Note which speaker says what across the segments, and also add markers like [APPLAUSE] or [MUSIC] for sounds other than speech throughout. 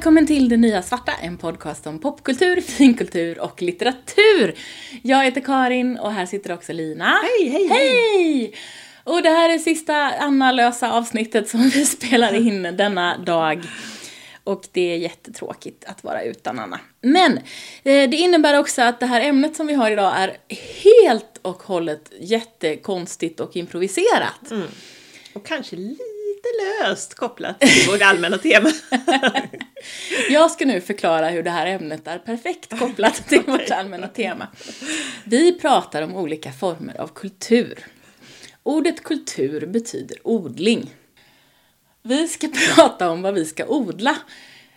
Speaker 1: välkommen till Det Nya Svarta, en podcast om popkultur, finkultur och litteratur. Jag heter Karin och här sitter också Lina.
Speaker 2: Hej, hej,
Speaker 1: hej! Och det här är sista Anna-lösa avsnittet som vi spelar in denna dag. Och det är jättetråkigt att vara utan Anna. Men eh, det innebär också att det här ämnet som vi har idag är helt och hållet jättekonstigt och improviserat.
Speaker 2: Mm. Och kanske lite löst kopplat till vårt allmänna tema. [LAUGHS]
Speaker 1: Jag ska nu förklara hur det här ämnet är perfekt kopplat till vårt allmänna tema. Vi pratar om olika former av kultur. Ordet kultur betyder odling. Vi ska [LAUGHS] prata om vad vi ska odla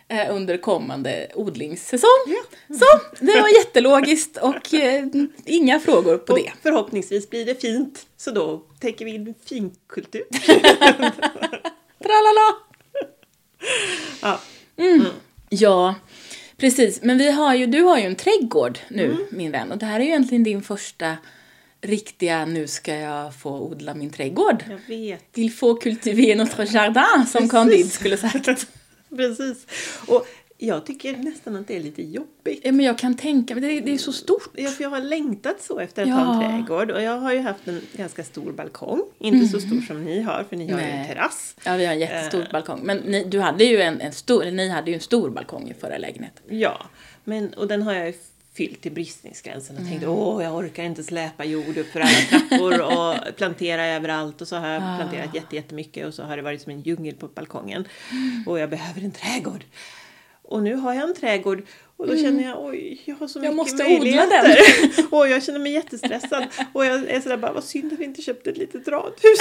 Speaker 1: eh, under kommande odlingssäsong.
Speaker 2: Ja.
Speaker 1: Så, det var jättelogiskt och eh, inga frågor på
Speaker 2: Och
Speaker 1: det.
Speaker 2: förhoppningsvis blir det fint, så då täcker vi in finkultur. [LAUGHS]
Speaker 1: Tralala!
Speaker 2: ja.
Speaker 1: Ja, precis. Men vi har ju, du har ju en trädgård nu,
Speaker 2: Mm.
Speaker 1: min vän. Och det här är ju egentligen din första riktiga, nu ska jag få odla min trädgård.
Speaker 2: Jag vet.
Speaker 1: Il faut cultiver notre jardin, som
Speaker 2: Precis.
Speaker 1: Candide skulle sagt. [LAUGHS]
Speaker 2: Precis. Och jag tycker nästan att det är lite jobbigt.
Speaker 1: Ja, men jag kan tänka mig, det, är- det är så stort.
Speaker 2: Ja, för jag har längtat så efter att
Speaker 1: Ja.
Speaker 2: ha en trädgård och jag har ju haft en ganska stor balkong. Inte så stor som ni har, för ni har ju en terrass.
Speaker 1: Ja, vi har en jättestor
Speaker 2: Eh.
Speaker 1: balkong. Men ni, du hade ju en, en stor, ni hade ju en stor balkong i förra lägenheten.
Speaker 2: Ja, men, och den har jag ju fyllt till bristningsgränsen och tänkte åh, jag orkar inte släpa jord upp för alla trappor och [LAUGHS] plantera överallt och så har jag planterat jätte, jättemycket och så har det varit som en djungel på balkongen och jag behöver en trädgård. Och nu har jag en trädgård och då känner jag oj, jag har så mycket
Speaker 1: måste odla
Speaker 2: möjligheter. [LAUGHS] och jag känner mig jättestressad och jag är sådär bara, vad synd att vi inte köpte ett litet radhus.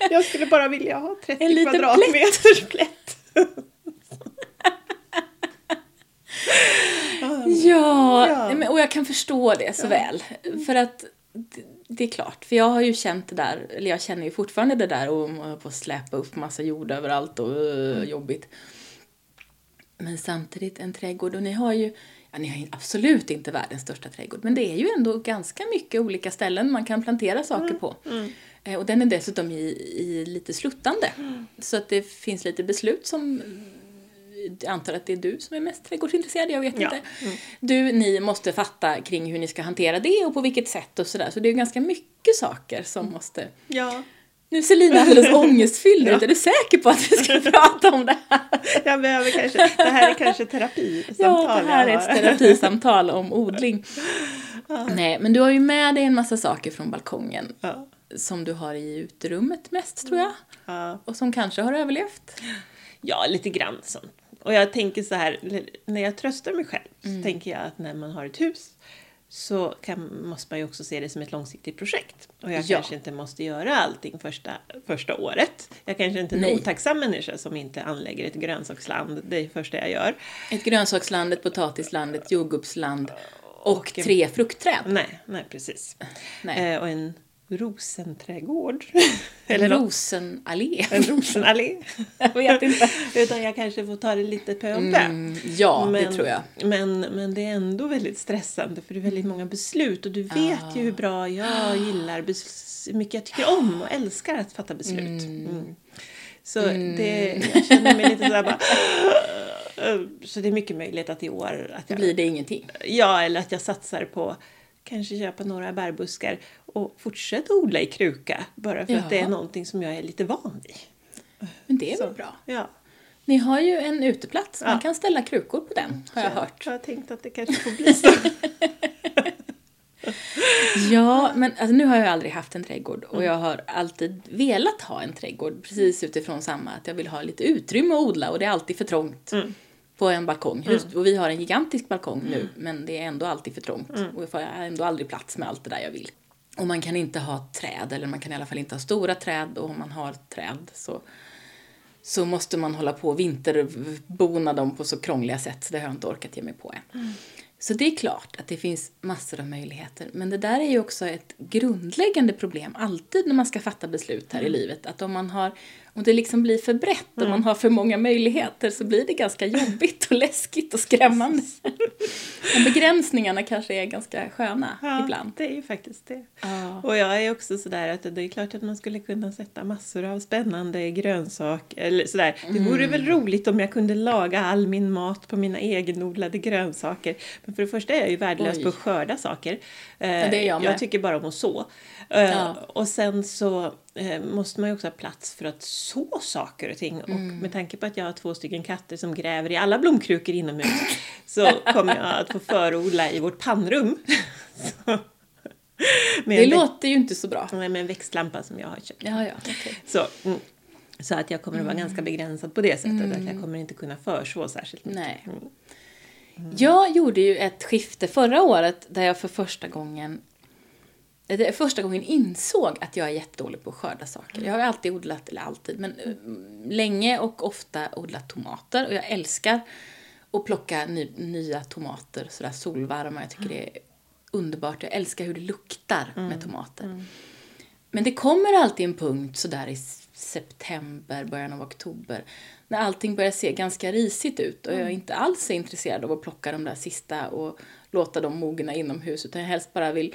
Speaker 2: [LAUGHS] jag skulle bara vilja ha 30
Speaker 1: En
Speaker 2: kvadratmeters plätt. [LAUGHS]
Speaker 1: Ja,
Speaker 2: Ja.
Speaker 1: Och jag kan förstå det så väl. För att det, är klart, för jag har ju känt det där, eller jag känner ju fortfarande det där och på att släpa upp massa jord överallt och uh, jobbigt. Men samtidigt en trädgård och ni har ju, ja ni har absolut inte världens största trädgård, men det är ju ändå ganska mycket olika ställen man kan plantera saker på. Eh, Och den är dessutom i, i lite sluttande. Så att det finns lite beslut som jag antar att det är du som är mest trädgårdsintresserad, jag vet
Speaker 2: Ja.
Speaker 1: inte. Du, ni måste fatta kring hur ni ska hantera det och på vilket sätt och sådär. Så det är ganska mycket saker som måste...
Speaker 2: Ja,
Speaker 1: Nu ser Lina alldeles [LAUGHS] ångestfylld ut. Är du säker på att vi ska [LAUGHS] prata om det här?
Speaker 2: jag behöver kanske, det här är kanske terapisamtal. [LAUGHS]
Speaker 1: Ja, det här är ett terapisamtal om odling. Nej, men du har ju med dig en massa saker från balkongen
Speaker 2: Ja,
Speaker 1: som du har i uterummet mest, tror jag.
Speaker 2: ja.
Speaker 1: Och som kanske har överlevt.
Speaker 2: ja, lite grann sånt. Och jag tänker så här, när jag tröstar mig själv
Speaker 1: Mm.
Speaker 2: så tänker jag att när man har ett hus så kan, måste man ju också se det som ett långsiktigt projekt. Och jag
Speaker 1: Ja.
Speaker 2: kanske inte måste göra allting första, första året. Jag kanske inte är en otacksam människa som inte anlägger ett grönsaksland det första jag gör.
Speaker 1: Ett grönsaksland, ett potatisland, ett jordgubbsland och,
Speaker 2: Och
Speaker 1: tre fruktträd.
Speaker 2: Nej, nej precis.
Speaker 1: Nej.
Speaker 2: Eh, och en rosenträdgård. [LAUGHS] Eller.
Speaker 1: Rosenallé.
Speaker 2: En rosenallé.
Speaker 1: Jag vet inte.
Speaker 2: Utan jag kanske får ta det lite pö om pö.
Speaker 1: Mm, ja, det tror jag.
Speaker 2: Men, men det är ändå väldigt stressande för det är väldigt många beslut och du vet
Speaker 1: Ah.
Speaker 2: ju hur bra jag gillar, hur mycket jag tycker om och älskar att fatta beslut. Mm. Så det, jag känner mig lite sådär bara... [LAUGHS] Så det är mycket möjligt att i år att
Speaker 1: Det
Speaker 2: jag,
Speaker 1: blir det ingenting.
Speaker 2: ja, eller att jag satsar på kanske köpa några bärbuskar och fortsätta odla i kruka bara för att det är
Speaker 1: Ja.
Speaker 2: någonting som jag är lite van vid.
Speaker 1: Men det är väl bra.
Speaker 2: Ja.
Speaker 1: Ni har ju en uteplats. Man
Speaker 2: Ja.
Speaker 1: kan ställa krukor på den, har jag
Speaker 2: Så
Speaker 1: hört.
Speaker 2: Jag har tänkt att det kanske får bli så. [LAUGHS]
Speaker 1: Ja, men alltså, nu har jag aldrig haft en trädgård och jag har alltid velat ha en trädgård precis utifrån samma att jag vill ha lite utrymme att odla och det är alltid för trångt på en balkong. Just, och vi har en gigantisk balkong nu men det är ändå alltid för trångt och jag får ändå aldrig plats med allt det där jag vill. Och man kan inte ha träd eller man kan i alla fall inte ha stora träd och om man har träd så så måste man hålla på och vinterbona dem på så krångliga sätt så det har jag inte orkat ge mig på än. Så det är klart att det finns massor av möjligheter. Men det där är ju också ett grundläggande problem alltid när man ska fatta beslut här i livet. Att om man har och det liksom blir för brett och man har för många möjligheter så blir det ganska jobbigt och [LAUGHS] läskigt och skrämmande. [LAUGHS] Men begränsningarna kanske är ganska sköna
Speaker 2: Ja,
Speaker 1: ibland.
Speaker 2: det är ju faktiskt det.
Speaker 1: Ja.
Speaker 2: Och jag är också sådär att det är klart att man skulle kunna sätta massor av spännande grönsaker eller sådär. Det vore väl
Speaker 1: Mm.
Speaker 2: roligt om jag kunde laga all min mat på mina egenodlade grönsaker. Men för det första är jag ju värdelös
Speaker 1: Oj.
Speaker 2: på att skörda saker. Eh,
Speaker 1: Ja, det är jag med.
Speaker 2: jag tycker bara om att så. Eh,
Speaker 1: Ja.
Speaker 2: Och sen så eh, måste man ju också ha plats för att så saker och ting. Och
Speaker 1: Mm.
Speaker 2: med tanke på att jag har två stycken katter som gräver i alla blomkrukor inomhus [LAUGHS] så kommer jag att få förodla i vårt pannrum. [LAUGHS]
Speaker 1: Det låter ju inte så bra.
Speaker 2: med en växtlampa som jag har köpt.
Speaker 1: Ja, ja, okej.
Speaker 2: Så, mm. så att jag kommer att vara
Speaker 1: Mm.
Speaker 2: ganska begränsad på det sättet. Att jag kommer inte kunna förså särskilt mycket.
Speaker 1: Nej.
Speaker 2: Mm.
Speaker 1: Jag gjorde ju ett skifte förra året där jag för första gången det är första gången insåg att jag är jättedålig på att skörda saker. Jag har alltid odlat, eller alltid, men mm, länge och ofta odlat tomater och jag älskar att plocka ny, nya tomater sådär solvarma. Jag tycker det är underbart. Jag älskar hur det luktar med tomater. Men det kommer alltid en punkt sådär i september, början av oktober när allting börjar se ganska risigt ut och jag inte alls är intresserad av att plocka de där sista och låta dem mogna inomhus utan jag helst bara vill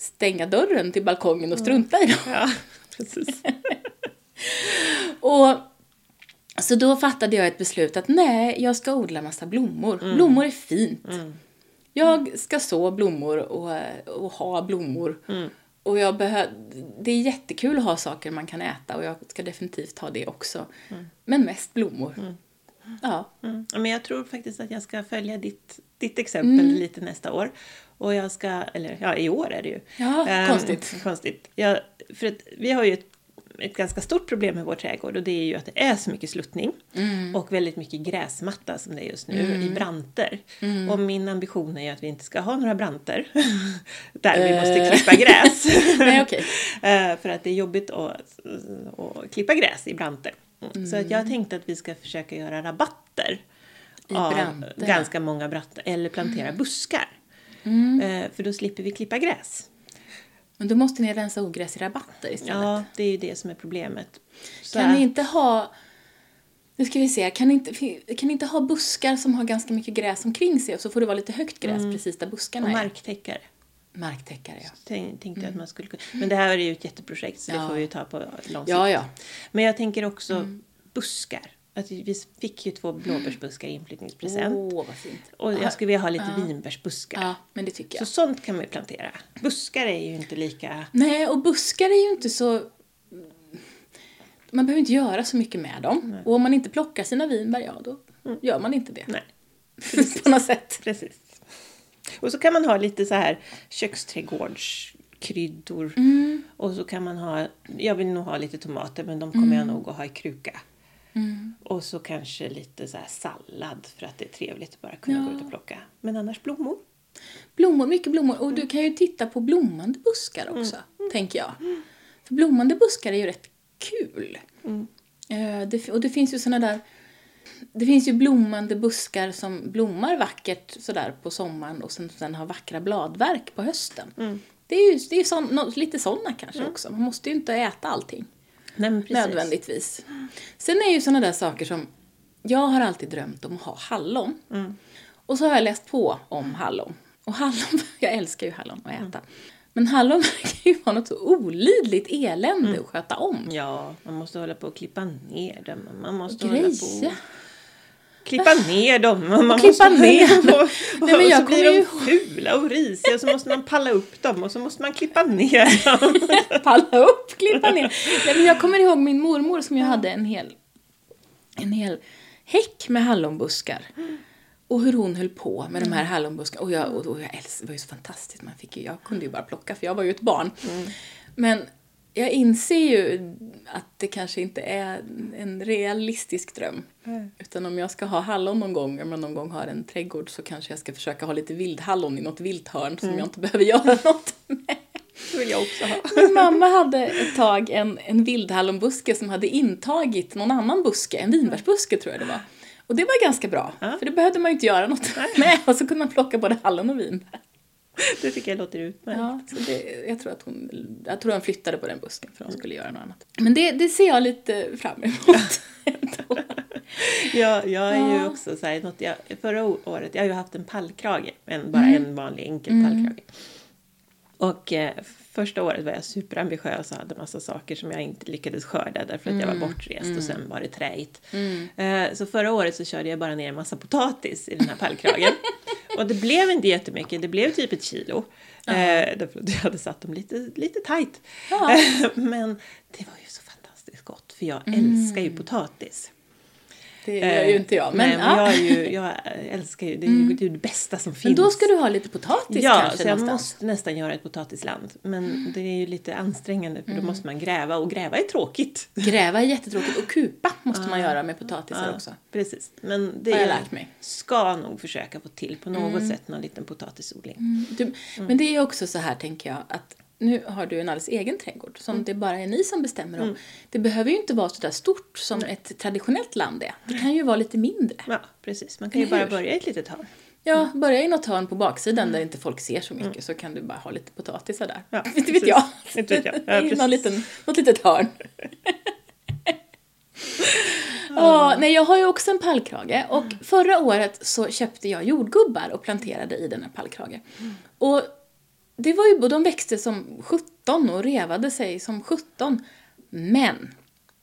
Speaker 1: stänga dörren till balkongen och strunta i dem.
Speaker 2: Ja, precis. [LAUGHS]
Speaker 1: Och så då fattade jag ett beslut att nej, jag ska odla massa blommor. Blommor är fint. Jag ska så blommor och, och ha blommor. Och jag behö- det är jättekul att ha saker man kan äta och jag ska definitivt ha det också. Men mest blommor. Ja.
Speaker 2: Mm. Ja, Men jag tror faktiskt att jag ska följa ditt, ditt exempel
Speaker 1: Mm.
Speaker 2: lite nästa år. Och jag ska, eller ja, i år är det ju.
Speaker 1: Ja,
Speaker 2: Ehm,
Speaker 1: konstigt.
Speaker 2: konstigt. Ja, för att vi har ju ett, ett ganska stort problem med vår trädgård och det är ju att det är så mycket sluttning
Speaker 1: Mm.
Speaker 2: och väldigt mycket gräsmatta som det är just nu i branter.
Speaker 1: Mm.
Speaker 2: Och min ambition är ju att vi inte ska ha några branter [LAUGHS] där vi måste
Speaker 1: Eh.
Speaker 2: klippa gräs. [LAUGHS]
Speaker 1: Nej, okej. [LAUGHS]
Speaker 2: Eh, för att det är jobbigt att, att klippa gräs i branter. Så att jag tänkte att vi ska försöka göra rabatter av ganska många branter eller plantera buskar. Eh, För då slipper vi klippa gräs.
Speaker 1: Men då måste ni rensa ogräs i rabatter istället.
Speaker 2: Ja, det är ju det som är problemet. Så
Speaker 1: Kan ni inte ha... Nu ska vi se, kan ni, inte, kan ni inte ha buskar som har ganska mycket gräs omkring sig och så får det vara lite högt gräs precis där buskarna
Speaker 2: och
Speaker 1: är?
Speaker 2: marktäckare.
Speaker 1: Marktäckare, ja.
Speaker 2: Tänk- Tänkte jag att man skulle. Men det här är ju ett jätteprojekt så det
Speaker 1: Ja.
Speaker 2: får vi ju ta på lång sikt.
Speaker 1: Ja, ja.
Speaker 2: Men jag tänker också buskar. Att vi fick ju två blåbärsbuskar i inflyttningspresent.
Speaker 1: Åh, vad fint.
Speaker 2: Och jag skulle vilja ha lite vinbärsbuskar.
Speaker 1: Ja, men det tycker
Speaker 2: Så
Speaker 1: jag.
Speaker 2: sånt kan man ju plantera. Buskar är ju inte lika...
Speaker 1: Nej, och buskar är ju inte så... Man behöver inte göra så mycket med dem. Och om man inte plockar sina vinbär, ja då gör man inte det.
Speaker 2: Nej, [LAUGHS]
Speaker 1: På något sätt.
Speaker 2: precis. Och så kan man ha lite så här köksträdgårdskryddor.
Speaker 1: Mm.
Speaker 2: Och så kan man ha... Jag vill nog ha lite tomater men de kommer jag
Speaker 1: Mm.
Speaker 2: nog att ha i kruka. Och så kanske lite så sallad för att det är trevligt att bara kunna gå ut och plocka. Men annars blommor.
Speaker 1: Blommor, mycket blommor. Och du kan ju titta på blommande buskar också, tänker jag. För blommande buskar är ju rätt kul. Eh, det, och det finns ju såna där... Det finns ju blommande buskar som blommar vackert sådär på sommaren och sen, sen har vackra bladverk på hösten. Det är ju det är sån, lite såna kanske också. Man måste ju inte äta allting
Speaker 2: Nej,
Speaker 1: nödvändigtvis. Sen är ju såna där saker som... Jag har alltid drömt om att ha hallon. Och så har jag läst på om hallon. Och hallon, [LAUGHS] jag älskar ju hallon att äta. Men hallon [LAUGHS] verkar ju vara något så olidligt elände att sköta om.
Speaker 2: Ja, man måste hålla på och klippa ner dem. Man måste
Speaker 1: Greja.
Speaker 2: hålla på och klippa ner dem. Och man
Speaker 1: klippa
Speaker 2: måste
Speaker 1: ner dem. [LAUGHS]
Speaker 2: på-
Speaker 1: Nej, men
Speaker 2: och
Speaker 1: jag
Speaker 2: så blir de
Speaker 1: ju-
Speaker 2: fula och risiga och så måste man palla upp dem och så måste man klippa ner dem. [LAUGHS]
Speaker 1: Palla upp, klippa ner. Nej, men jag kommer ihåg min mormor som jag hade en hel, en hel häck med hallonbuskar. Och hur hon höll på med de här hallonbuskarna. Och jag, och, och jag älskade, det var ju så fantastiskt. Man fick ju, jag kunde ju bara plocka för jag var ju ett barn. Men jag inser ju att det kanske inte är en realistisk dröm. Utan om jag ska ha hallon någon gång, om jag någon gång har en trädgård så kanske jag ska försöka ha lite vildhallon i något vilt hörn som jag inte behöver göra [LAUGHS] något med.
Speaker 2: Det vill jag också ha.
Speaker 1: Min mamma hade ett tag en, en vildhallonbuske som hade intagit någon annan buske, en vinbärsbuske tror jag det var. Och det var ganska bra, för det behövde man ju inte göra något med och så kunde man plocka både hallon och vinbär. [LAUGHS]
Speaker 2: det tycker jag låter utmärkt.
Speaker 1: Ja, så det, jag, tror att hon, jag tror hon flyttade på den busken för hon skulle göra något annat. Men det, det ser jag lite fram emot. [LAUGHS]
Speaker 2: ja, jag är ju också så här, något jag, förra året, jag har ju haft en pallkrage, en, bara en vanlig enkel pallkrage. Och eh, första året var jag superambitiös och hade massa saker som jag inte lyckades skörda därför att jag var bortrest och sen var det träigt. Eh, så förra året så körde jag bara ner en massa potatis i den här pallkragen. [LAUGHS] och det blev inte jättemycket, det blev typ ett kilo. Eh, därför att jag hade satt dem lite, lite tajt. [LAUGHS] Men det var ju så fantastiskt gott för jag älskar ju potatis.
Speaker 1: Det gör ju inte jag. Men,
Speaker 2: Nej, men
Speaker 1: ja.
Speaker 2: jag, ju, jag älskar ju, det är ju det, är det bästa som finns.
Speaker 1: men då ska du ha lite potatis
Speaker 2: Ja,
Speaker 1: kanske
Speaker 2: så jag
Speaker 1: någonstans.
Speaker 2: måste nästan göra ett potatisland. Men det är ju lite ansträngande för då måste man gräva och gräva är tråkigt. [LAUGHS]
Speaker 1: Gräva är jättetråkigt och kupa måste man göra med potatisar också.
Speaker 2: Precis. Men det
Speaker 1: Har jag lärt mig.
Speaker 2: ska nog försöka få till på något sätt någon liten potatisodling.
Speaker 1: Du, Men det är också så här tänker jag att nu har du en alldeles egen trädgård som det bara är ni som bestämmer om. Det behöver ju inte vara så där stort som ett traditionellt land är. Det kan ju vara lite mindre.
Speaker 2: Ja, precis. Man kan ju bara börja i ett litet hörn.
Speaker 1: Ja, börja i något hörn på baksidan där inte folk ser så mycket så kan du bara ha lite potatisar där.
Speaker 2: Ja,
Speaker 1: inte [LAUGHS] vet jag.
Speaker 2: Inte vet jag. Ja, [LAUGHS]
Speaker 1: I någon liten, något litet hörn. [LAUGHS] Ja, nej, jag har ju också en pallkrage och förra året så köpte jag jordgubbar och planterade i den här pallkrage. Och det var ju, de växte som 17 och revade sig som 17. Men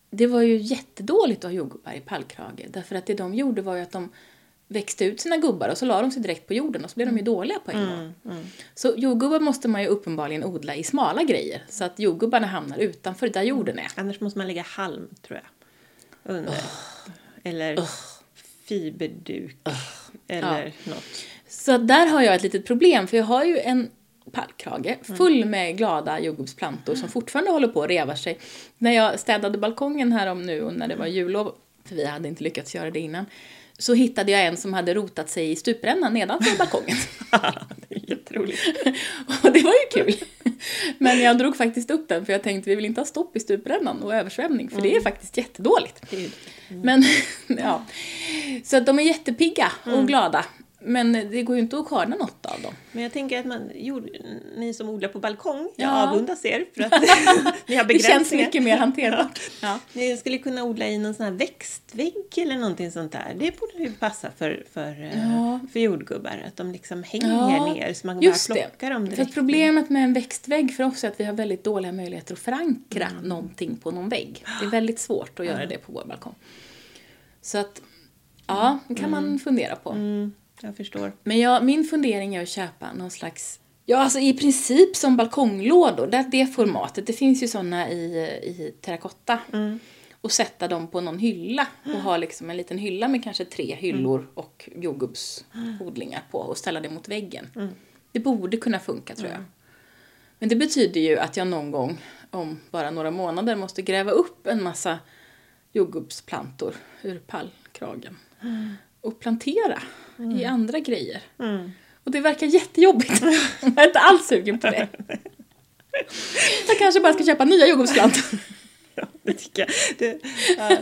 Speaker 1: det var ju jättedåligt att ha jordgubbar i pallkrage därför att det de gjorde var ju att de växte ut sina gubbar och så la de sig direkt på jorden och så blev de ju dåliga på en gång. Så jordgubbar måste man ju uppenbarligen odla i smala grejer så att jordgubbarna hamnar utanför där jorden är.
Speaker 2: Annars måste man lägga halm, tror jag. Under. Eller fiberduk. Eller något.
Speaker 1: Så där har jag ett litet problem, för jag har ju en pallkrage full med glada jordgubbsplantor som fortfarande håller på att reva sig. När jag städade balkongen här om nu och när det var jullov, för vi hade inte lyckats göra det innan, så hittade jag en som hade rotat sig i stuprännan nedanför balkongen. [LAUGHS]
Speaker 2: det är jätteroligt. [LAUGHS]
Speaker 1: och det var ju kul. Men jag drog faktiskt upp den för jag tänkte vi vill inte ha stopp i stuprännan och översvämning för det är faktiskt jättedåligt.
Speaker 2: Ju-
Speaker 1: Men, [LAUGHS] ja. Så att de är jättepigga och glada. Men det går ju inte att skörda något av dem.
Speaker 2: Men jag tänker att man, jord, ni som odlar på balkong, jag
Speaker 1: Ja.
Speaker 2: avundas er för att [LAUGHS] ni har
Speaker 1: Det känns
Speaker 2: begränsningar.
Speaker 1: mycket mer hanterbart. [LAUGHS] Ja.
Speaker 2: Ni skulle kunna odla i någon sån här växtvägg eller någonting sånt där. Det borde ju passa för, för, eh,
Speaker 1: Ja.
Speaker 2: för jordgubbar, att de liksom hänger ner så man bara
Speaker 1: Just
Speaker 2: plockar
Speaker 1: det.
Speaker 2: dem
Speaker 1: För
Speaker 2: direkt.
Speaker 1: att problemet med en växtvägg för oss är att vi har väldigt dåliga möjligheter att förankra någonting på någon vägg. Det är väldigt svårt att göra det på vår balkong. Så att, ja, det kan man fundera på.
Speaker 2: Mm, jag förstår.
Speaker 1: Men jag, min fundering är att köpa någon slags, ja alltså i princip som balkonglådor, det, det formatet. Det finns ju såna i, i terrakotta. Och sätta dem på någon hylla och ha liksom en liten hylla med kanske tre hyllor och jordgubbsodlingar på och ställa det mot väggen. Det borde kunna funka tror jag. Men det betyder ju att jag någon gång om bara några månader måste gräva upp en massa jordgubbsplantor ur pallkragen och plantera i andra grejer. Och det verkar jättejobbigt. [LAUGHS] Jag är inte alls sugen på det. Jag kanske bara ska köpa nya jordgubbsplantor. [LAUGHS]
Speaker 2: Ja, det tycker jag. Det, ja.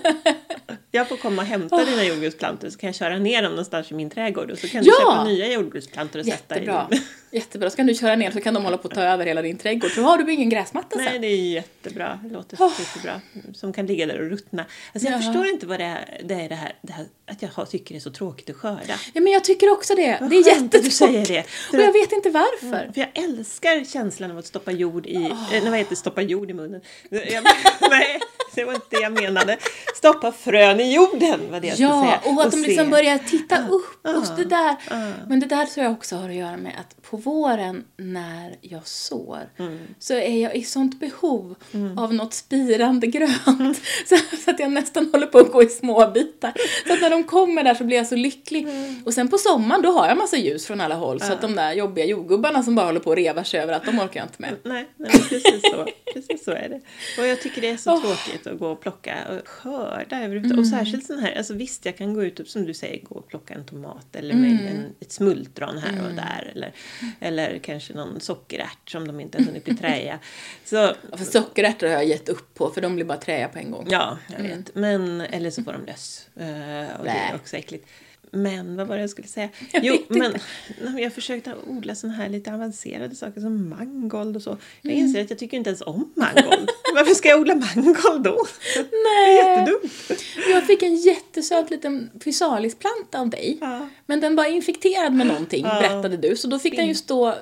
Speaker 2: Jag får komma och hämta dina jordgubbsplantor så kan jag köra ner dem någonstans i min trädgård och så kan du
Speaker 1: Ja!
Speaker 2: köpa nya jordgubbsplantor och sätta i
Speaker 1: Jättebra.
Speaker 2: dem. [LAUGHS]
Speaker 1: Jättebra. Så kan du köra ner så kan de hålla på att ta över hela din trädgård. Så har du ingen gräsmatta
Speaker 2: Nej,
Speaker 1: sen.
Speaker 2: det är jättebra. Det låter
Speaker 1: Oh.
Speaker 2: jättebra. Som kan ligga där och ruttna. Alltså, jag
Speaker 1: Ja.
Speaker 2: förstår inte vad det är, det, är det, här, det här att jag tycker det är så tråkigt att skörda.
Speaker 1: Ja, men jag tycker också det.
Speaker 2: Vad
Speaker 1: det är
Speaker 2: att du
Speaker 1: jättetråkigt.
Speaker 2: säger det.
Speaker 1: Och jag vet inte varför.
Speaker 2: För jag älskar känslan av att stoppa jord i... Eh, nej, vad heter det? Stoppa jord i munnen? Jag, [LAUGHS] nej, det var inte det jag menade. Stoppa frön i jorden var det jag
Speaker 1: Ja,
Speaker 2: säga.
Speaker 1: och att de
Speaker 2: se.
Speaker 1: liksom börjar titta upp
Speaker 2: ah,
Speaker 1: och det där.
Speaker 2: ah.
Speaker 1: Men det där tror jag också har att göra med att på våren när jag sår
Speaker 2: Mm.
Speaker 1: så är jag i sånt behov av något spirande grönt så, [LAUGHS] så att jag nästan håller på att gå i små bitar. Så att när de kommer där så blir jag så lycklig.
Speaker 2: Mm.
Speaker 1: Och sen på sommaren då har jag massa ljus från alla håll så att de där jobbiga jordgubbarna som bara håller på att reva sig överallt, de orkar jag inte med.
Speaker 2: Nej, nej precis så. precis så är det. Och jag tycker det är så
Speaker 1: Åh.
Speaker 2: tråkigt att gå och plocka och skörda överhuvudtaget. Och särskilt sån här, alltså visst jag kan gå ut och som du säger gå och plocka en tomat eller med en, ett smultron här och där. Eller, eller kanske någon sockerärt som de inte har hunnit bli [LAUGHS] träiga. Så
Speaker 1: Ja, För sockerärtor har jag gett upp på för de blir bara träiga på en gång.
Speaker 2: Ja, jag vet. Men, eller så får de löss. Eh, och det är också äckligt. Men vad var det jag skulle säga? [LAUGHS]
Speaker 1: Jag
Speaker 2: jo, men nej, men [LAUGHS] jag försökte odla såna här lite avancerade saker som mangold och så. Jag inser att jag tycker inte ens om mangold. [LAUGHS] Varför ska jag odla mangold då? Det är
Speaker 1: Nej.
Speaker 2: jättedumt.
Speaker 1: Jag fick en jättesöt liten physalis-planta av dig.
Speaker 2: Ja.
Speaker 1: Men den var infekterad med någonting,
Speaker 2: Ja.
Speaker 1: berättade du. Så då fick den ju stå eh,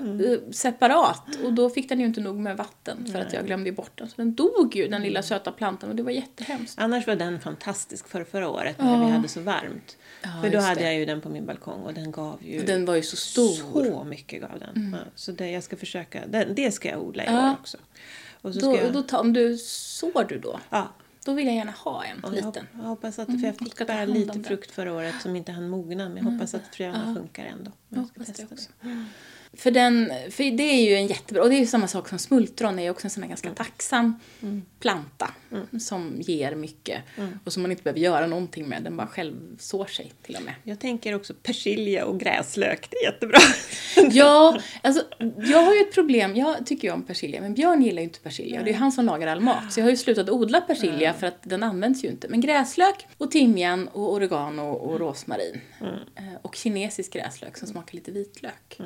Speaker 1: separat. Och då fick den ju inte nog med vatten för att jag glömde bort den. Så den dog ju, den lilla söta plantan. Och det var jättehemskt.
Speaker 2: Annars var den fantastisk för förra året när vi hade så varmt.
Speaker 1: Ja,
Speaker 2: för då
Speaker 1: just
Speaker 2: hade jag ju den på min balkong och den gav ju
Speaker 1: den var ju så stor. Mm.
Speaker 2: så mycket gav den. Ja, så det, jag ska försöka, det, det ska jag odla i
Speaker 1: Ja.
Speaker 2: år också. Och så
Speaker 1: Då,
Speaker 2: jag,
Speaker 1: då ta, om du sår du då,
Speaker 2: ja,
Speaker 1: då vill jag gärna ha en
Speaker 2: och
Speaker 1: liten.
Speaker 2: jag hoppas att, för jag fick
Speaker 1: hand om
Speaker 2: lite frukt förra året som inte hann mogna. Men jag hoppas att fröna funkar ändå.
Speaker 1: Jag
Speaker 2: Jag
Speaker 1: hoppas det också. För, den, för det är ju en jättebra, och det är ju samma sak som smultron, är ju också en sån här ganska tacksam planta som ger mycket och som man inte behöver göra någonting med, den bara själv sår sig till och med.
Speaker 2: Jag tänker också persilja och gräslök, det är jättebra. [LAUGHS]
Speaker 1: Ja, alltså jag har ju ett problem, jag tycker ju om persilja, men Björn gillar ju inte persilja och det är han som lagar all mat. Så jag har ju slutat odla persilja för att den används ju inte. Men gräslök och timjan och oregano och rosmarin. Eh, Och kinesisk gräslök som smakar lite vitlök.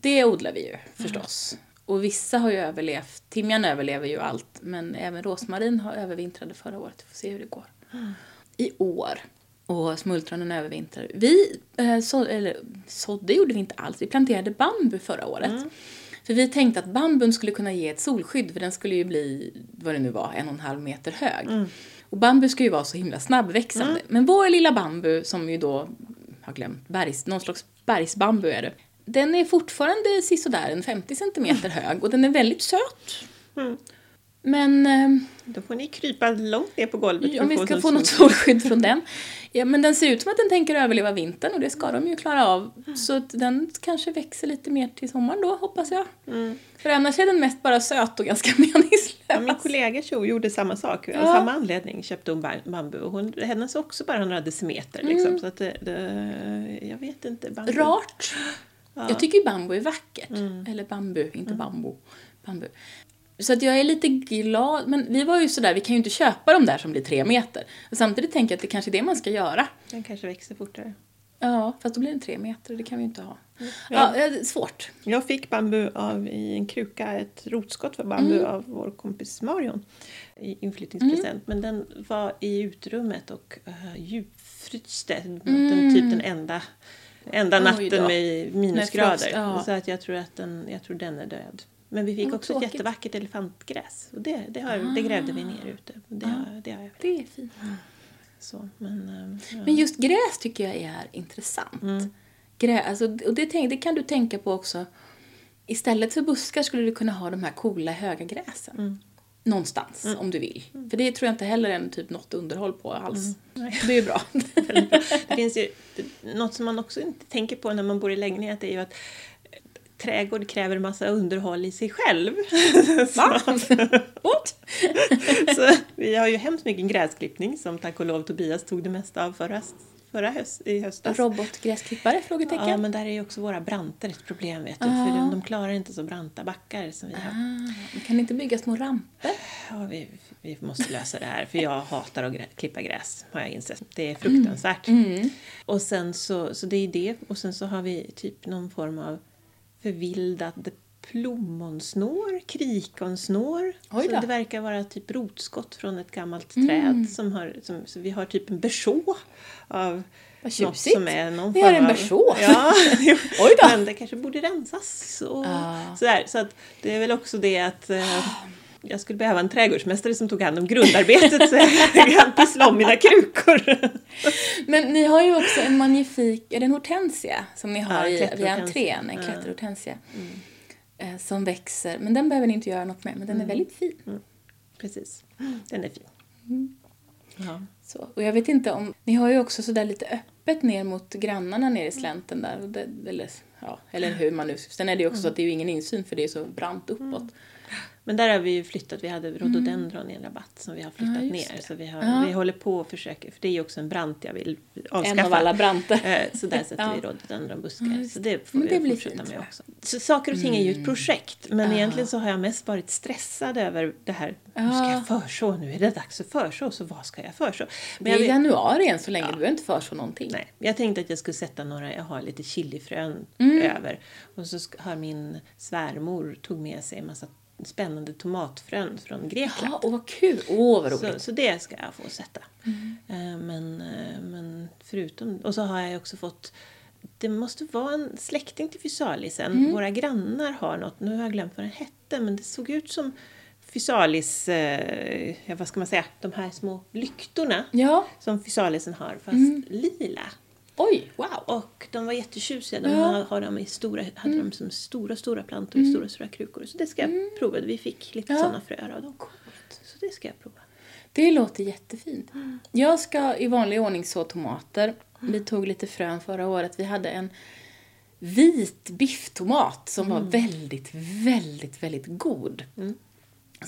Speaker 1: Det odlar vi ju förstås. Och vissa har ju överlevt, timjan överlever ju allt, men även rosmarin har övervintrade förra året. Vi får se hur det går. I år. Och smultronen övervintrade. Vi eh, så, eller, sådde gjorde vi inte alls, vi planterade bambu förra året. För vi tänkte att bambun skulle kunna ge ett solskydd för den skulle ju bli, vad det nu var, en och en halv meter hög. Och bambu ska ju vara så himla snabbväxande. Men vår lilla bambu som ju då, har glömt, bergs, någon slags bergsbambu är det. Den är fortfarande sisådär en 50 centimeter hög och den är väldigt söt. Men ehm,
Speaker 2: Då får ni krypa långt ner på golvet
Speaker 1: om vi ska få något
Speaker 2: sol.
Speaker 1: solskydd från den. Ja, men den ser ut som att den tänker överleva vintern och det ska de ju klara av. Så att den kanske växer lite mer till sommaren då, hoppas jag. För annars är den mest bara söt och ganska [LAUGHS] meningslös.
Speaker 2: Ja, min kollega Tjo gjorde samma sak. Av
Speaker 1: Ja.
Speaker 2: samma anledning köpte hon bam- bambu. Och hon, hennes också bara några decimeter. Liksom, så att det, det, jag vet inte. Bambu.
Speaker 1: Rart. Jag tycker ju bambu är vackert. Eller bambu, inte bambu. bambu. Så att jag är lite glad. Men vi var ju sådär, vi kan ju inte köpa de där som blir tre meter. Och samtidigt tänker jag att det kanske är det man ska göra.
Speaker 2: Den kanske växer fortare.
Speaker 1: Ja, fast då blir den tre meter och det kan vi ju inte ha. Ja, det är svårt.
Speaker 2: Jag fick bambu av, i en kruka, ett rotskott för bambu
Speaker 1: Mm.
Speaker 2: av vår kompis Marion i inflyttningspresent. Men den var i utrummet och uh, djupfryste. Den, typ den enda, enda
Speaker 1: Mm.
Speaker 2: Natten med minusgrader.
Speaker 1: ja.
Speaker 2: Så att jag tror att den, jag tror den är död. Men vi fick också
Speaker 1: tråkigt.
Speaker 2: ett jättevackert elefantgräs. Och det, det, har, det grävde vi ner ute. Det, har, det har jag.
Speaker 1: Det är fint.
Speaker 2: Så, men, eh, ja.
Speaker 1: Men just gräs tycker jag är intressant. Grä, alltså, och det, det kan du tänka på också. Istället för buskar skulle du kunna ha de här coola höga gräsen. Någonstans, om du vill. För det tror jag inte heller är typ något underhåll på alls. Det är ju [LAUGHS] bra.
Speaker 2: Det finns ju något som man också inte tänker på när man bor i lägenhet är ju att trädgård kräver massa underhåll i sig själv. [LAUGHS]
Speaker 1: Va? [LAUGHS] What?
Speaker 2: Så vi har ju hemskt mycket gräsklippning som tack och lov Tobias tog det mesta av förra, förra höst, i höstas.
Speaker 1: Robotgräsklippare? Frågetecken.
Speaker 2: Ja, men där är ju också våra branter ett problem vet du. För de, de klarar inte så branta backar som vi har.
Speaker 1: Ah, men kan inte bygga små ramper?
Speaker 2: Ja, vi, vi måste lösa det här, för jag hatar att grä, klippa gräs, har jag insett. Det är fruktansvärt.
Speaker 1: Mm.
Speaker 2: Och sen så, så det är det, och sen så har vi typ någon form av förvildad plommonsnår, krikonsnår. Så det verkar vara typ rotskott från ett gammalt träd. Som har, som, så vi har typ en berså av
Speaker 1: Vad
Speaker 2: något
Speaker 1: tjusigt.
Speaker 2: som är någon
Speaker 1: Vi har en berså. [LAUGHS]
Speaker 2: Ja. [LAUGHS]
Speaker 1: Oj då.
Speaker 2: men det kanske borde rensas och
Speaker 1: Ah.
Speaker 2: sådär. Så att det är väl också det att eh, jag skulle behöva en trädgårdsmästare som tog hand om grundarbetet så jag kan [LAUGHS] pyssla om mina krukor.
Speaker 1: Men ni har ju också en magnifik, är det en hortensia som ni har
Speaker 2: Ja,
Speaker 1: i, vid entrén? En klätterhortensia. Eh, som växer, men den behöver ni inte göra något med, men den är väldigt fin.
Speaker 2: Precis, den är fin. Ja.
Speaker 1: Så, och jag vet inte om, ni har ju också sådär lite öppet ner mot grannarna nere i slänten där. Och det, eller, ja, eller hur man nu, sen är det ju också så att det är ju ingen insyn för det är så brant uppåt.
Speaker 2: Men där har vi ju flyttat, vi hade rhododendron i en rabatt som vi har flyttat
Speaker 1: Ja,
Speaker 2: ner.
Speaker 1: det.
Speaker 2: Så vi, har,
Speaker 1: Ja.
Speaker 2: vi håller på och försöker, för det är ju också en brant jag vill avskaffa.
Speaker 1: En av alla branter. [LAUGHS]
Speaker 2: Eh, Så där sätter
Speaker 1: Ja.
Speaker 2: vi rhododendronbuskar.
Speaker 1: Ja,
Speaker 2: så det får
Speaker 1: det blir
Speaker 2: fortsätta med också. Så saker och ting är ju ett projekt. Men egentligen så har jag mest varit stressad över det här. Nu ska
Speaker 1: Ja.
Speaker 2: jag förså, nu är det dags att förså. Så vad ska jag förså?
Speaker 1: Det
Speaker 2: Men
Speaker 1: är
Speaker 2: jag
Speaker 1: januari än så länge, du behöver inte föreslå någonting.
Speaker 2: Nej, jag tänkte att jag skulle sätta några, jag har lite chilifrön
Speaker 1: Mm.
Speaker 2: över. Och så har min svärmor tog med sig en massa spännande tomatfrön från Grekland.
Speaker 1: Ja, åh vad kul! Åh vad roligt!
Speaker 2: Så, så det ska jag få sätta. Eh, Men, eh, men förutom... Och så har jag också fått... Det måste vara en släkting till fysalisen. Våra grannar har något. Nu har jag glömt vad den hette, men det såg ut som fysalis... Eh, vad ska man säga? De här små lyktorna
Speaker 1: Ja,
Speaker 2: som fysalisen har, fast lila.
Speaker 1: Oj, wow!
Speaker 2: Och de var jättetjusiga. De
Speaker 1: Ja.
Speaker 2: har, har de i stora, hade de som stora, stora plantor i stora, stora krukor. Så det ska jag prova. Vi fick lite
Speaker 1: Ja.
Speaker 2: sådana fröer av dem. Så det ska jag prova.
Speaker 1: Det låter jättefint. Jag ska i vanlig ordning så tomater. Vi tog lite frön förra året. Vi hade en vit bifftomat som var väldigt, väldigt, väldigt god.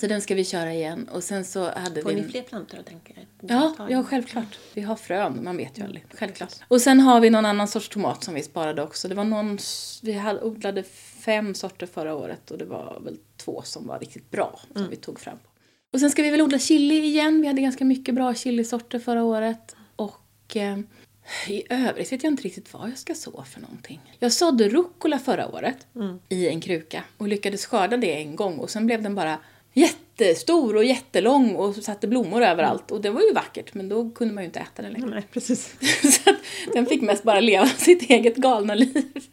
Speaker 1: Så den ska vi köra igen. Och sen så hade
Speaker 2: Får
Speaker 1: vi...
Speaker 2: ni fler plantor att tänka?
Speaker 1: Ja, ja, självklart. Vi har frön, man vet ju aldrig. Självklart. Och sen har vi någon annan sorts tomat som vi sparade också. Det var någon, vi hade, odlade fem sorter förra året och det var väl två som var riktigt bra som vi tog fram. Och sen ska vi väl odla chili igen. Vi hade ganska mycket bra chilisorter förra året. Och eh, i övrigt vet jag inte riktigt vad jag ska så för någonting. Jag sådde rucola förra året i en kruka och lyckades skörda det en gång och sen blev den bara jättestor och jättelång och satte blommor överallt. Och det var ju vackert men då kunde man ju inte äta den längre.
Speaker 2: Nej, precis. [LAUGHS]
Speaker 1: Så att den fick mest bara leva [LAUGHS] sitt eget galna liv.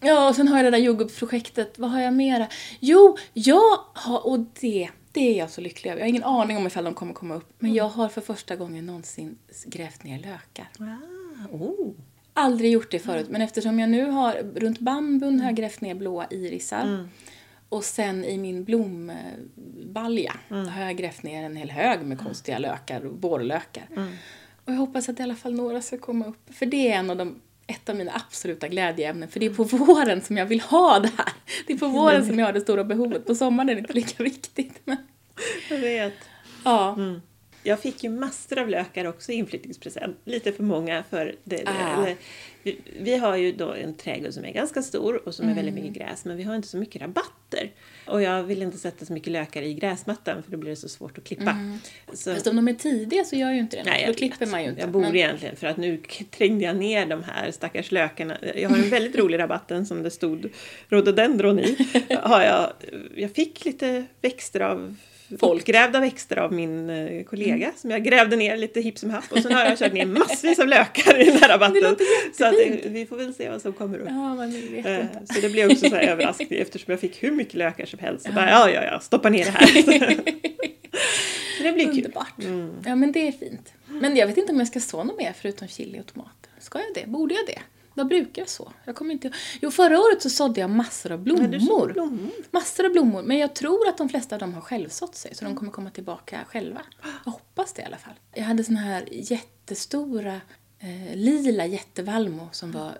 Speaker 1: Ja, och sen har jag det där jordgubbsprojektet. Vad har jag mera? Jo, jag har, och det, det är jag så lycklig över. Jag har ingen aning om ifall de kommer komma upp. Men jag har för första gången någonsin grävt ner lökar.
Speaker 2: Ah, oh.
Speaker 1: Aldrig gjort det förut, men eftersom jag nu har, runt bambun har jag grävt ner blåa irisar. Och sen i min blombalja har jag grävt ner en hel hög med konstiga lökar, vårlökar. Och jag hoppas att i alla fall några ska komma upp. För det är en av de, ett av mina absoluta glädjeämnen. För det är på våren som jag vill ha det här. Det är på våren som jag har det stora behovet. På sommaren är det inte lika viktigt. Men,
Speaker 2: Jag vet.
Speaker 1: ja.
Speaker 2: Jag fick ju massor av lökar också i inflyttningspresent. Lite för många för det.
Speaker 1: Ah.
Speaker 2: Eller, vi, vi har ju då en trädgård som är ganska stor och som är väldigt
Speaker 1: Mm.
Speaker 2: mycket gräs men vi har inte så mycket rabatter. Och jag vill inte sätta så mycket lökar i gräsmattan för då blir det så svårt att klippa. Så,
Speaker 1: Fast om de är tidiga så gör jag ju inte det.
Speaker 2: Nej,
Speaker 1: då klipper man ju inte.
Speaker 2: Jag borde
Speaker 1: Men-
Speaker 2: egentligen för att nu trängde jag ner de här stackars lökarna. Jag har en väldigt rolig rabatten som det stod rhododendron i. [LAUGHS] Har jag, jag fick lite växter av
Speaker 1: Folk.
Speaker 2: Grävda växter av min eh, kollega som jag grävde ner lite hipp som happ och sen har jag kört ner massvis av lökar i den här rabatten. så att, eh, vi får väl se vad som kommer upp.
Speaker 1: Ja,
Speaker 2: Eh. Så det blev också så här överraskning eftersom jag fick hur mycket lökar som helst. Så bara, ja, ja, ja, stoppa ner det här. [LAUGHS] så det blir kul.
Speaker 1: Underbart. Ja, men det är fint. Men jag vet inte om jag ska så något mer förutom chili och tomater. Ska jag det? Borde jag det? Vad brukar jag så? Jag kommer inte... Jo, förra året så sådde jag massor av
Speaker 2: du
Speaker 1: blommor.
Speaker 2: blommor.
Speaker 1: Massor av blommor. Men jag tror att de flesta av dem har självsått sig, så de kommer komma tillbaka själva. Jag hoppas det i alla fall. Jag hade såna här jättestora eh, lila jättevalmo som var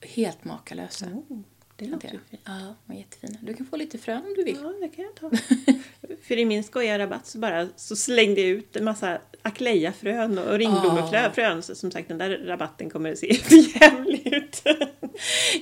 Speaker 1: helt makalösa.
Speaker 2: Oh, det låter ju fint.
Speaker 1: Ja, de var jättefina. Du kan få lite frön om du vill.
Speaker 2: Ja, det kan jag ta. [LAUGHS] För i min skojiga rabatt så bara så slängde jag ut en massa aklejafrön och ringblommefrön. Så som sagt, den där rabatten kommer att se [LAUGHS] jävligt ut.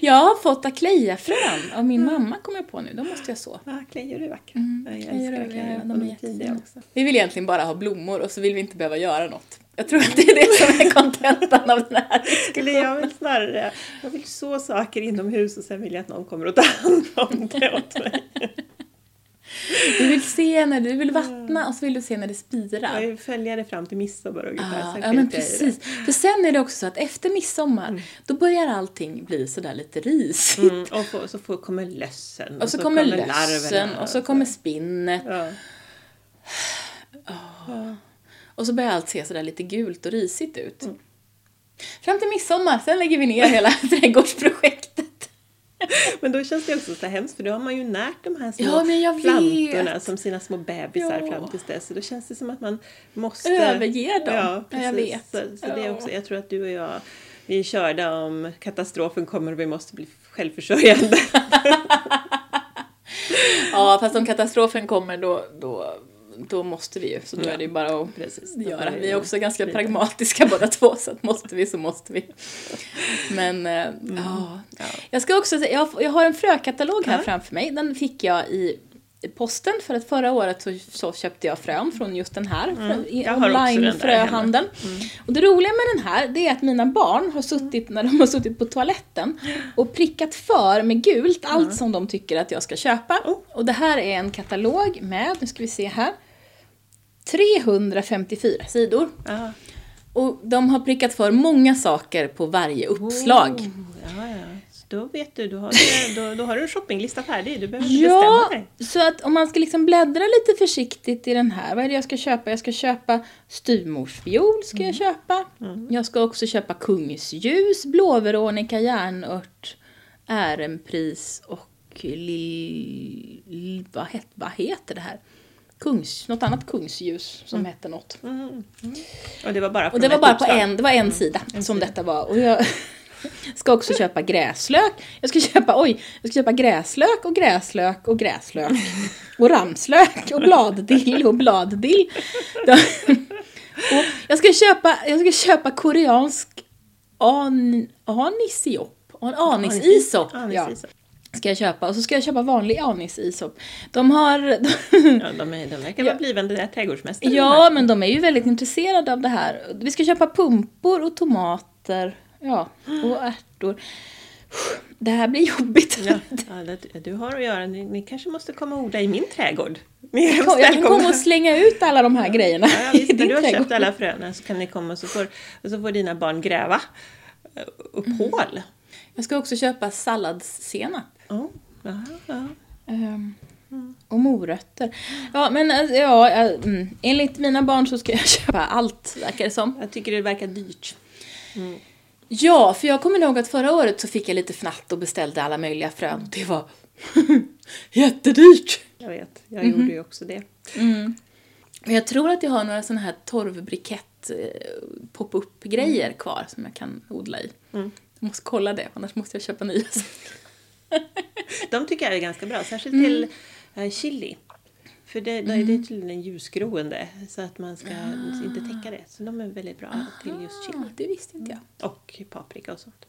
Speaker 1: Jag har fått aklejafrön av min mamma, kommer jag på nu. De måste jag så.
Speaker 2: Ja, klejor är vackra. jag
Speaker 1: klejor är-
Speaker 2: älskar och
Speaker 1: de är jättefina.
Speaker 2: också.
Speaker 1: Vi vill egentligen bara ha blommor och så vill vi inte behöva göra något. Jag tror att det är det som är kontentan av den här
Speaker 2: Eller jag vill snarare, jag vill så saker inomhus och sen vill jag att någon kommer och tar hand om det åt mig.
Speaker 1: Du vill se när du vill vattna och så vill du se när det spirar.
Speaker 2: Jag följa det fram till midsommar ungefär.
Speaker 1: Ja,
Speaker 2: sen
Speaker 1: ja men precis. För sen är det också så att efter midsommar, då börjar allting bli sådär lite risigt.
Speaker 2: Mm, och så får, kommer lössen.
Speaker 1: Och så, kommer lössen och så kommer spinnet.
Speaker 2: Ja.
Speaker 1: Och så börjar allt se sådär lite gult och risigt ut.
Speaker 2: Mm.
Speaker 1: Fram till midsommar, sen lägger vi ner hela [LAUGHS] trädgårdsprojektet. [LAUGHS]
Speaker 2: Men då känns det också så hemskt för då har man ju närt de här små
Speaker 1: Ja,
Speaker 2: plantorna
Speaker 1: vet.
Speaker 2: som sina små bebisar
Speaker 1: Ja.
Speaker 2: fram tills dess. Så då känns det som att man måste...
Speaker 1: Överge dem.
Speaker 2: Ja,
Speaker 1: Ja, jag
Speaker 2: precis.
Speaker 1: vet.
Speaker 2: Så, så det
Speaker 1: Ja.
Speaker 2: också, jag tror att du och jag, vi är körda om katastrofen kommer och vi måste bli självförsörjande. [LAUGHS]
Speaker 1: Ja, fast om katastrofen kommer då, då, då måste vi ju. Så då
Speaker 2: Ja.
Speaker 1: är det ju bara att
Speaker 2: Precis,
Speaker 1: göra.
Speaker 2: vi
Speaker 1: är också ganska
Speaker 2: lite.
Speaker 1: pragmatiska båda två, så att måste vi så måste vi. Men eh, ja.
Speaker 2: Ja.
Speaker 1: Jag ska också säga, jag, har en frökatalog här
Speaker 2: Ja.
Speaker 1: framför mig. Den fick jag i posten för att förra året så, så köpte jag frön från just den här
Speaker 2: Mm,
Speaker 1: online-fröhandeln. Och det roliga med den här det är att mina barn har suttit, när de har suttit på toaletten och prickat för med gult allt som de tycker att jag ska köpa.
Speaker 2: Oh.
Speaker 1: Och det här är en katalog med, nu ska vi se här, 354 sidor.
Speaker 2: Ja.
Speaker 1: Och de har prickat för många saker på varje uppslag.
Speaker 2: Oh, ja, ja. Då vet du, då har du, då, då har du en shoppinglista färdig. Du behöver inte
Speaker 1: Ja,
Speaker 2: bestämma dig.
Speaker 1: så att om man ska liksom bläddra lite försiktigt i den här. Vad är det jag ska köpa? Jag ska köpa styvmorsfiol ska
Speaker 2: Mm.
Speaker 1: jag köpa. Jag ska också köpa kungsljus, blåveronika, järnört, ärenpris och lill... lill- Vad, het, vad heter det här? Kungs, något annat kungsljus som hette något.
Speaker 2: Mm. Och det var bara,
Speaker 1: Och det var bara på en, det var en sida som detta var. Och jag [LAUGHS] ska också köpa gräslök. Jag ska köpa, oj, jag ska köpa gräslök och gräslök och gräslök. Och ramslök och bladdill och bladdill. [LAUGHS] Och jag ska köpa, jag ska köpa koreansk an, anisisop. An, anisisop. Ja,
Speaker 2: Anisisop.
Speaker 1: Ska jag köpa. Och så ska jag köpa vanlig anisisop. De har...
Speaker 2: Ja, de, är, de verkar [LAUGHS] vara blivande där trädgårdsmästare. de
Speaker 1: Ja, men de är ju väldigt intresserade av det här. Vi ska köpa pumpor och tomater. Ja, och ärtor. Det här blir jobbigt.
Speaker 2: Ja, ja, du har att göra. Ni, ni kanske måste komma och odla i min trädgård. Ni är [LAUGHS]
Speaker 1: Jag kan
Speaker 2: välkomna.
Speaker 1: komma och slänga ut alla de här grejerna
Speaker 2: Ja, ja, visst,
Speaker 1: i
Speaker 2: när
Speaker 1: din
Speaker 2: du har
Speaker 1: trädgård.
Speaker 2: köpt alla fröna så kan ni komma och så får, och så får dina barn gräva eh, upp
Speaker 1: Mm.
Speaker 2: hål.
Speaker 1: Jag ska också köpa salladssenap.
Speaker 2: Oh, ja, ja.
Speaker 1: Ehm, Och morötter. Ja, men alltså, ja, ja, mm. enligt mina barn så ska jag [LAUGHS] köpa allt, verkar det som.
Speaker 2: Jag tycker det verkar dyrt.
Speaker 1: Ja, för jag kommer ihåg att förra året så fick jag lite fnatt och beställde alla möjliga frön. Det var [LAUGHS] jättedyrt.
Speaker 2: Jag vet, jag
Speaker 1: Mhm.
Speaker 2: gjorde ju också det.
Speaker 1: Men jag tror att jag har några sådana här torvbrikett eh, pop-up grejer kvar som jag kan odla i.
Speaker 2: Mm.
Speaker 1: Jag måste kolla det, annars måste jag köpa nya. [LAUGHS] [LAUGHS]
Speaker 2: De tycker jag är ganska bra, särskilt
Speaker 1: Mm.
Speaker 2: till eh, chili. För det, då är det tydligen ljusgroende så att man ska inte täcka det. Så de är väldigt bra till just chili.
Speaker 1: Ah, det visste inte jag.
Speaker 2: Och paprika och sånt.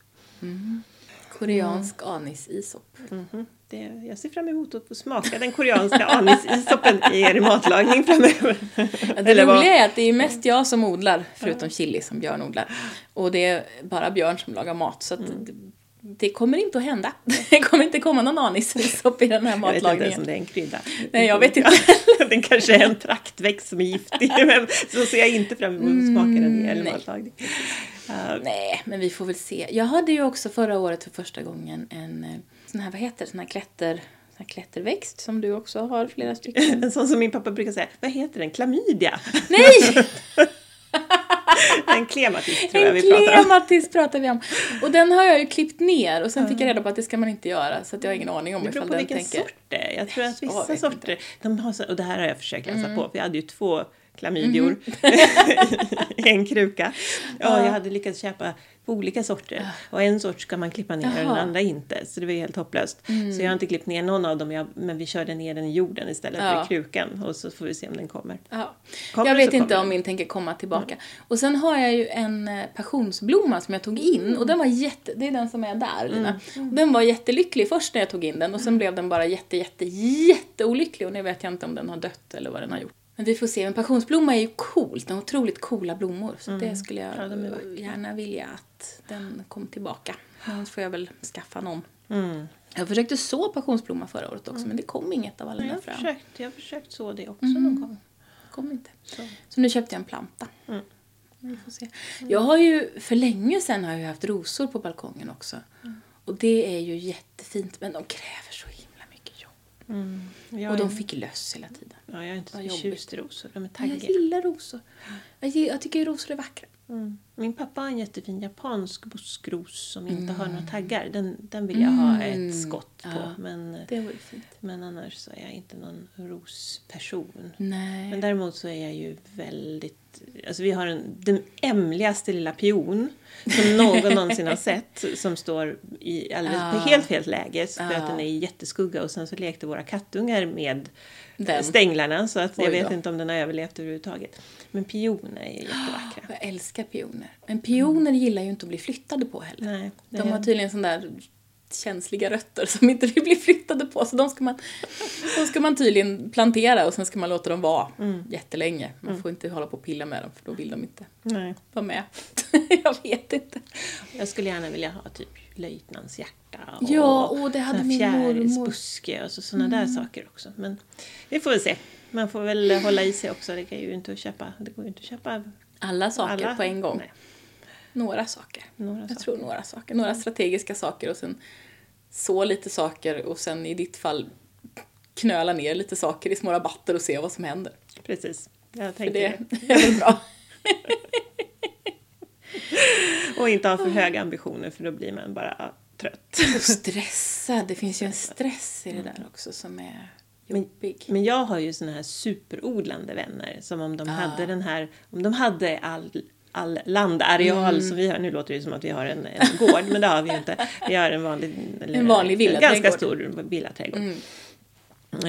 Speaker 1: Koreansk anisisop.
Speaker 2: Mhm. Det, jag ser fram emot att få smaka den koreanska anisisopen i er matlagning framöver.
Speaker 1: Ja, det
Speaker 2: Eller vad-
Speaker 1: roliga är att det är mest jag som odlar, förutom chili som Björn odlar. Och det är bara Björn som lagar mat. Så att
Speaker 2: Mm.
Speaker 1: Det, kommer inte att hända. [LAUGHS] Det kommer inte komma någon anisisop i den här
Speaker 2: Jag vet inte ens
Speaker 1: matlagningen.
Speaker 2: om det är en krydda.
Speaker 1: Nej, jag vet inte. [LAUGHS]
Speaker 2: den kanske är en praktväxt som är giftig. [LAUGHS] Men så ser jag inte fram emot att smaka den i
Speaker 1: Mm, nej.
Speaker 2: matlagning. Uh,
Speaker 1: Nej, men vi får väl se. Jag hade ju också förra året för första gången en eh, sån här, vad heter det, sån här klätter, klätterväxt som du också har flera stycken.
Speaker 2: en sån som min pappa brukar säga, vad heter den? Klamydia?
Speaker 1: Nej! [LAUGHS]
Speaker 2: En klematis tror jag
Speaker 1: En
Speaker 2: vi pratar om.
Speaker 1: klematis pratar vi om. [LAUGHS] Och den har jag ju klippt ner och sen fick jag reda på att det ska man inte göra så att jag har ingen aning om
Speaker 2: Det beror
Speaker 1: ifall
Speaker 2: på
Speaker 1: den
Speaker 2: vilken
Speaker 1: tänker...
Speaker 2: sort det är. Jag tror att vissa sorter, de har så, och det här har jag försökt läsa
Speaker 1: Mm.
Speaker 2: på, jag hade ju två klamydior
Speaker 1: Mhm.
Speaker 2: i [LAUGHS] en kruka. Ja, jag hade lyckats köpa olika sorter. Och en sort ska man klippa ner och den
Speaker 1: Jaha.
Speaker 2: andra inte. Så det var helt hopplöst. Så jag har inte klippt ner någon av dem, jag, men vi körde ner den i jorden istället för
Speaker 1: Ja.
Speaker 2: i krukan. Och så får vi se om den kommer.
Speaker 1: Ja.
Speaker 2: Kommer
Speaker 1: jag vet inte
Speaker 2: kommer
Speaker 1: om min tänker komma tillbaka. Och sen har jag ju en eh, passionsblomma som jag tog in och den var jätte, det är den som är där Lina.
Speaker 2: Mm.
Speaker 1: Den var jättelycklig först när jag tog in den och sen blev den bara jätte, jätte, jätteolycklig och nu vet jag inte om den har dött eller vad den har gjort. Men vi får se. Men passionsblomma är ju coolt, den har otroligt coola blommor. Så det skulle jag
Speaker 2: Mm. Ja, de
Speaker 1: gärna vilja att den kom tillbaka. Annars får jag väl skaffa någon.
Speaker 2: Mm.
Speaker 1: Jag försökte så passionsblomma förra året också men det kom inget av alla
Speaker 2: Jag har
Speaker 1: frön.
Speaker 2: försökt, jag har försökt så det också någon gång.
Speaker 1: kom inte.
Speaker 2: Så.
Speaker 1: Så nu köpte jag en planta.
Speaker 2: Mm.
Speaker 1: Vi får se. Jag har ju, för länge sedan har jag haft rosor på balkongen också. Och det är ju jättefint men de kräver så.
Speaker 2: Mm.
Speaker 1: Och de
Speaker 2: är,
Speaker 1: fick löss hela tiden.
Speaker 2: ja, jag är inte så förtjust i rosor, de är
Speaker 1: Men jag
Speaker 2: taggiga.
Speaker 1: gillar rosor. Jag, jag tycker rosor är vackra.
Speaker 2: Mm. Min pappa har en jättefin japansk buskros som inte har
Speaker 1: Mm.
Speaker 2: några taggar. Den, den vill jag ha ett skott på.
Speaker 1: Ja.
Speaker 2: Men,
Speaker 1: Det var ju fint.
Speaker 2: men annars så är jag inte någon rosperson.
Speaker 1: Nej.
Speaker 2: Men däremot så är jag ju väldigt... Alltså vi har en, den ämligaste lilla pion som någon någonsin har sett som står i alldeles, på
Speaker 1: Ja.
Speaker 2: helt fel läge för
Speaker 1: Ja.
Speaker 2: att den är i jätteskugga och sen så lekte våra kattungar med
Speaker 1: Den.
Speaker 2: stänglarna så att jag vet inte om den har överlevt överhuvudtaget. Men pioner är jättevackra. [GASPS]
Speaker 1: Jag älskar pioner. Men pioner gillar ju inte att bli flyttade på heller.
Speaker 2: Nej,
Speaker 1: De har tydligen sån där känsliga rötter som inte vill bli flyttade på. Så de ska man, de ska man tydligen plantera och sen ska man låta dem vara mm. jättelänge. Man mm. får inte hålla på och pilla med dem för då vill de inte
Speaker 2: Nej.
Speaker 1: vara med. [LAUGHS] jag vet inte.
Speaker 2: Jag skulle gärna vilja ha typ löjtnants hjärta
Speaker 1: och ja, och det hade min
Speaker 2: fjärilsbuske och så, sådana mm. där saker också. Men vi får väl se. Man får väl hålla i sig också. Det, kan ju inte köpa, det går ju inte att köpa
Speaker 1: alla saker alla. på en gång.
Speaker 2: Nej.
Speaker 1: Några saker.
Speaker 2: Några
Speaker 1: jag
Speaker 2: saker.
Speaker 1: tror några saker. Några strategiska saker och sen så lite saker och sen i ditt fall knöla ner lite saker i små rabatter och se vad som händer.
Speaker 2: Precis. Jag
Speaker 1: tänker det. det [LAUGHS] är väl bra. [LAUGHS]
Speaker 2: och inte ha för höga ambitioner för då blir man bara trött.
Speaker 1: Och stressad. Det finns ju en [LAUGHS] stress i det där också som är jobbig.
Speaker 2: Men, men jag har ju såna här superodlande vänner som om de ah. hade den här, om de hade all all landareal mm. som vi har. Nu låter det som att vi har en, en gård, men det har vi inte. Vi har en vanlig,
Speaker 1: en vanlig villaträdgård.
Speaker 2: Ganska stor villaträdgård. Mm.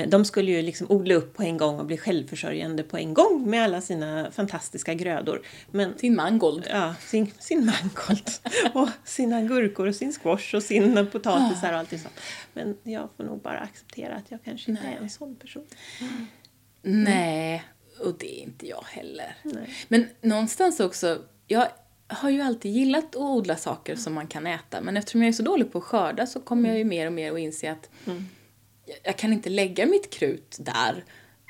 Speaker 2: De skulle ju liksom odla upp på en gång och bli självförsörjande på en gång med alla sina fantastiska grödor.
Speaker 1: Men, sin mangold.
Speaker 2: Ja, sin, sin mangold. [LAUGHS] och sina gurkor och sin squash och sina potatisar och allt sånt. Men jag får nog bara acceptera att jag kanske inte Nej. är en sån person.
Speaker 1: Mm. Nej, och det är inte jag heller.
Speaker 2: Nej.
Speaker 1: Men någonstans också, jag har ju alltid gillat att odla saker som man kan äta. Men eftersom jag är så dålig på att skörda så kommer jag ju mer och mer att inse att mm. Jag kan inte lägga mitt krut där.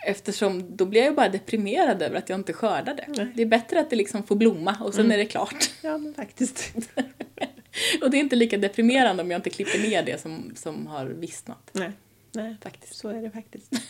Speaker 1: Eftersom då blir jag bara deprimerad över att jag inte skördade. Nej. Det är bättre att det liksom får blomma och sen mm. är det klart.
Speaker 2: Ja, men faktiskt. [LAUGHS]
Speaker 1: och det är inte lika deprimerande om jag inte klipper ner det som, som har vissnat.
Speaker 2: Nej, Nej faktiskt. så är det faktiskt. [LAUGHS]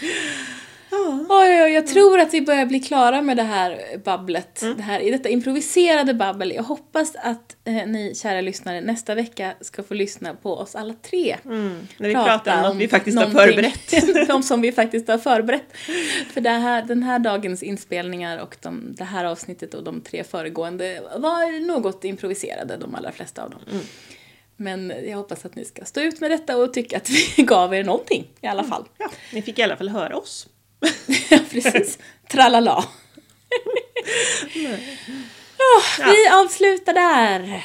Speaker 2: [LAUGHS]
Speaker 1: Ja. Oj, oj, jag tror att vi börjar bli klara med det här babblet. Mm. Det här, detta improviserade babbel. Jag hoppas att eh, ni kära lyssnare nästa vecka ska få lyssna på oss alla tre.
Speaker 2: Mm. När vi pratar om något vi faktiskt har förberett. [LAUGHS]
Speaker 1: de som vi faktiskt har förberett. För det här, den här dagens inspelningar och de, det här avsnittet och de tre föregående var något improviserade, de allra flesta av dem.
Speaker 2: Mm.
Speaker 1: Men jag hoppas att ni ska stå ut med detta och tycka att vi [LAUGHS] gav er någonting i alla fall.
Speaker 2: Ja, ni fick i alla fall höra oss.
Speaker 1: Ja, [LAUGHS] precis. Tralala. oh, vi avslutar där.